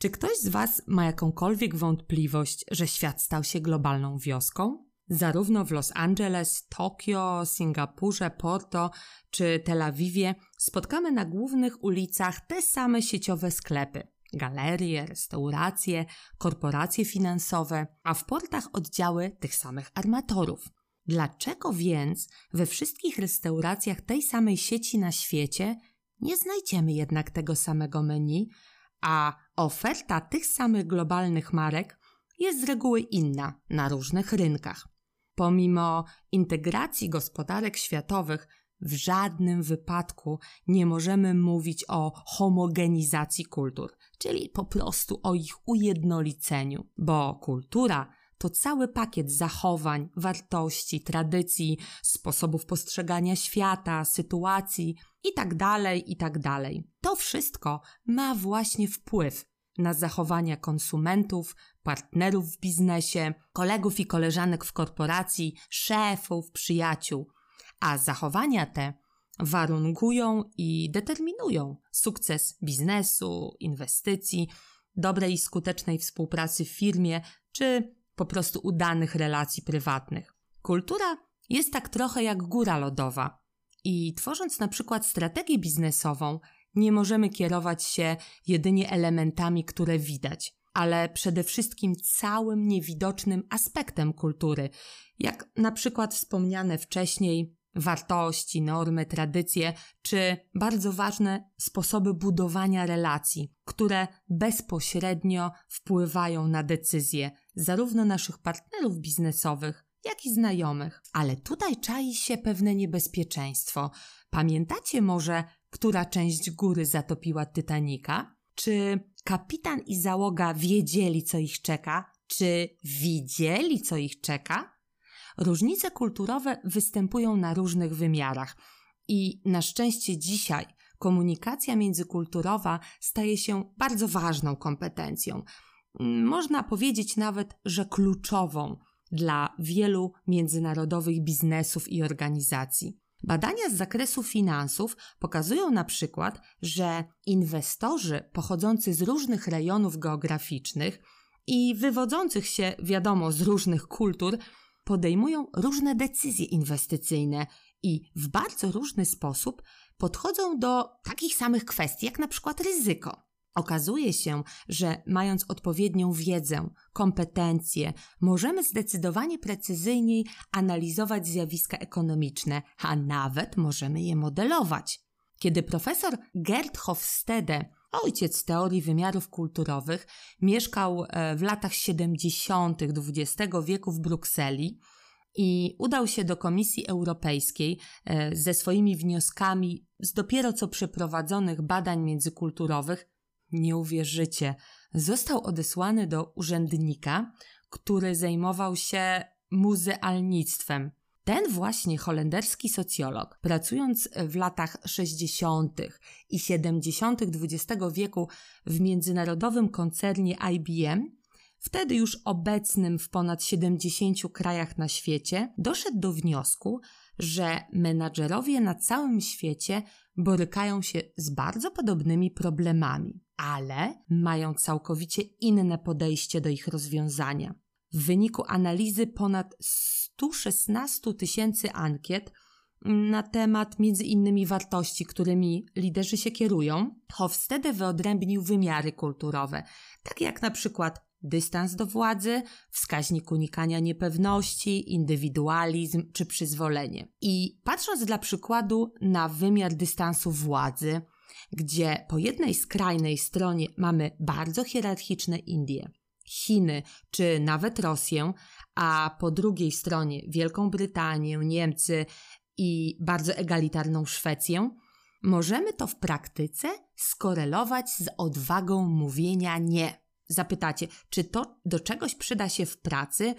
Czy ktoś z Was ma jakąkolwiek wątpliwość, że świat stał się globalną wioską? Zarówno w Los Angeles, Tokio, Singapurze, Porto czy Tel Awiwie spotkamy na głównych ulicach te same sieciowe sklepy, galerie, restauracje, korporacje finansowe, a w portach oddziały tych samych armatorów. Dlaczego więc we wszystkich restauracjach tej samej sieci na świecie nie znajdziemy jednak tego samego menu, a oferta tych samych globalnych marek jest z reguły inna na różnych rynkach? Pomimo integracji gospodarek światowych, w żadnym wypadku nie możemy mówić o homogenizacji kultur, czyli po prostu o ich ujednoliceniu, bo kultura to cały pakiet zachowań, wartości, tradycji, sposobów postrzegania świata, sytuacji itd., tak itd. Tak to wszystko ma właśnie wpływ na zachowania konsumentów, partnerów w biznesie, kolegów i koleżanek w korporacji, szefów, przyjaciół. A zachowania te warunkują i determinują sukces biznesu, inwestycji, dobrej i skutecznej współpracy w firmie czy po prostu udanych relacji prywatnych. Kultura jest tak trochę jak góra lodowa i tworząc na przykład strategię biznesową, nie możemy kierować się jedynie elementami, które widać, ale przede wszystkim całym niewidocznym aspektem kultury, jak na przykład wspomniane wcześniej wartości, normy, tradycje, czy bardzo ważne sposoby budowania relacji, które bezpośrednio wpływają na decyzje zarówno naszych partnerów biznesowych, jak i znajomych. Ale tutaj czai się pewne niebezpieczeństwo. Pamiętacie może, która część góry zatopiła Titanika? Czy kapitan i załoga wiedzieli, co ich czeka? Czy widzieli, co ich czeka? Różnice kulturowe występują na różnych wymiarach i na szczęście dzisiaj komunikacja międzykulturowa staje się bardzo ważną kompetencją. Można powiedzieć nawet, że kluczową dla wielu międzynarodowych biznesów i organizacji. Badania z zakresu finansów pokazują na przykład, że inwestorzy pochodzący z różnych rejonów geograficznych i wywodzących się, wiadomo, z różnych kultur, podejmują różne decyzje inwestycyjne i w bardzo różny sposób podchodzą do takich samych kwestii, jak na przykład ryzyko. Okazuje się, że mając odpowiednią wiedzę, kompetencje, możemy zdecydowanie precyzyjniej analizować zjawiska ekonomiczne, a nawet możemy je modelować. Kiedy profesor Gerd Hofstede, ojciec teorii wymiarów kulturowych, mieszkał e, w latach 70. XX wieku w Brukseli, i udał się do Komisji Europejskiej e, ze swoimi wnioskami z dopiero co przeprowadzonych badań międzykulturowych, nie uwierzycie, został odesłany do urzędnika, który zajmował się muzealnictwem. Ten właśnie holenderski socjolog, pracując w latach 60. i 70. XX wieku w międzynarodowym koncernie IBM, wtedy już obecnym w ponad 70 krajach na świecie, doszedł do wniosku, że menadżerowie na całym świecie borykają się z bardzo podobnymi problemami, ale mają całkowicie inne podejście do ich rozwiązania. W wyniku analizy ponad 116 tysięcy ankiet na temat między innymi wartości, którymi liderzy się kierują, Hofstede wyodrębnił wymiary kulturowe, takie jak na przykład dystans do władzy, wskaźnik unikania niepewności, indywidualizm czy przyzwolenie. I patrząc dla przykładu na wymiar dystansu władzy, gdzie po jednej skrajnej stronie mamy bardzo hierarchiczne Indie, Chiny czy nawet Rosję, a po drugiej stronie Wielką Brytanię, Niemcy i bardzo egalitarną Szwecję, możemy to w praktyce skorelować z odwagą mówienia nie. Zapytacie, czy to do czegoś przyda się w pracy?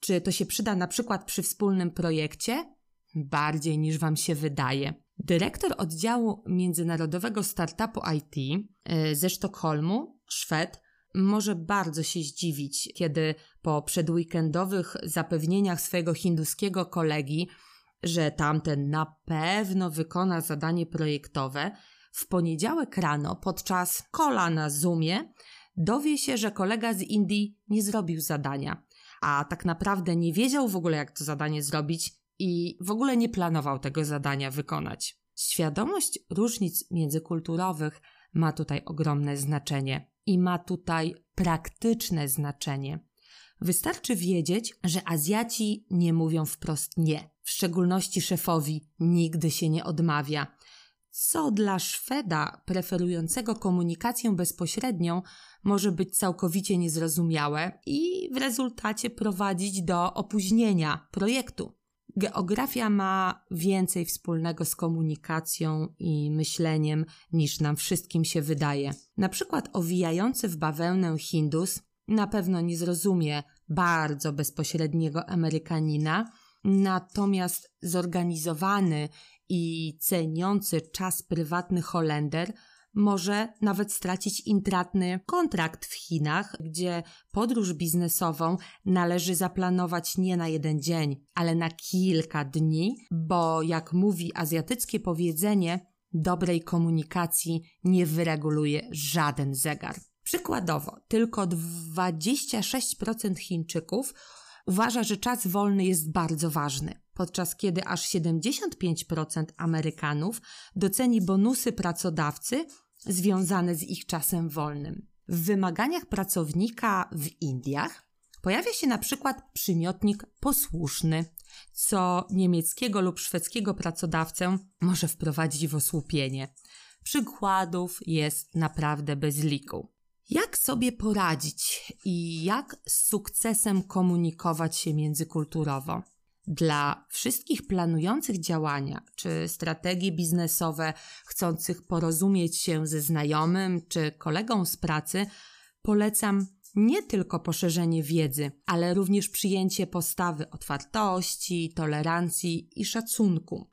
Czy to się przyda na przykład przy wspólnym projekcie? Bardziej niż Wam się wydaje. Dyrektor oddziału międzynarodowego startupu IT e, ze Sztokholmu, Szwed, może bardzo się zdziwić, kiedy po przedweekendowych zapewnieniach swojego hinduskiego kolegi, że tamten na pewno wykona zadanie projektowe, w poniedziałek rano podczas kola na Zoomie dowie się, że kolega z Indii nie zrobił zadania, a tak naprawdę nie wiedział w ogóle, jak to zadanie zrobić i w ogóle nie planował tego zadania wykonać. Świadomość różnic międzykulturowych ma tutaj ogromne znaczenie i ma tutaj praktyczne znaczenie. Wystarczy wiedzieć, że Azjaci nie mówią wprost nie. W szczególności szefowi nigdy się nie odmawia. Co dla Szweda preferującego komunikację bezpośrednią może być całkowicie niezrozumiałe i w rezultacie prowadzić do opóźnienia projektu. Geografia ma więcej wspólnego z komunikacją i myśleniem niż nam wszystkim się wydaje. Na przykład owijający w bawełnę Hindus na pewno nie zrozumie bardzo bezpośredniego Amerykanina, natomiast zorganizowany i ceniący czas prywatny Holender może nawet stracić intratny kontrakt w Chinach, gdzie podróż biznesową należy zaplanować nie na jeden dzień, ale na kilka dni, bo jak mówi azjatyckie powiedzenie, dobrej komunikacji nie wyreguluje żaden zegar. Przykładowo, tylko 26% Chińczyków uważa, że czas wolny jest bardzo ważny, podczas kiedy aż 75% Amerykanów doceni bonusy pracodawcy związane z ich czasem wolnym. W wymaganiach pracownika w Indiach pojawia się na przykład przymiotnik posłuszny, co niemieckiego lub szwedzkiego pracodawcę może wprowadzić w osłupienie. Przykładów jest naprawdę bez liku. Jak sobie poradzić i jak z sukcesem komunikować się międzykulturowo? Dla wszystkich planujących działania czy strategie biznesowe, chcących porozumieć się ze znajomym czy kolegą z pracy, polecam nie tylko poszerzenie wiedzy, ale również przyjęcie postawy otwartości, tolerancji i szacunku.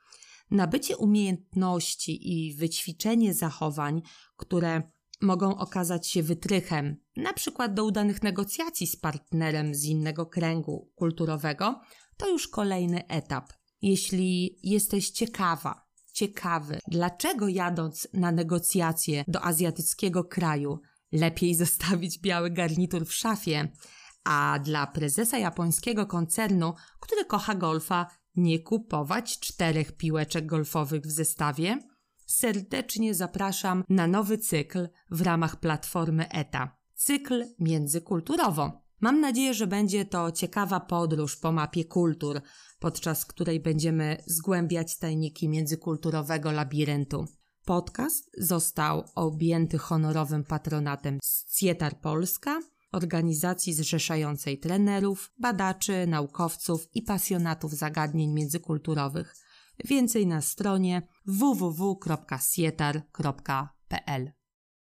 Nabycie umiejętności i wyćwiczenie zachowań, które mogą okazać się wytrychem, na przykład do udanych negocjacji z partnerem z innego kręgu kulturowego, to już kolejny etap. Jeśli jesteś ciekawa, ciekawy, dlaczego jadąc na negocjacje do azjatyckiego kraju lepiej zostawić biały garnitur w szafie, a dla prezesa japońskiego koncernu, który kocha golfa, nie kupować czterech piłeczek golfowych w zestawie, serdecznie zapraszam na nowy cykl w ramach platformy ETA. Cykl międzykulturowo. Mam nadzieję, że będzie to ciekawa podróż po mapie kultur, podczas której będziemy zgłębiać tajniki międzykulturowego labiryntu. Podcast został objęty honorowym patronatem Cietar Polska, organizacji zrzeszającej trenerów, badaczy, naukowców i pasjonatów zagadnień międzykulturowych. Więcej na stronie www.sietar.pl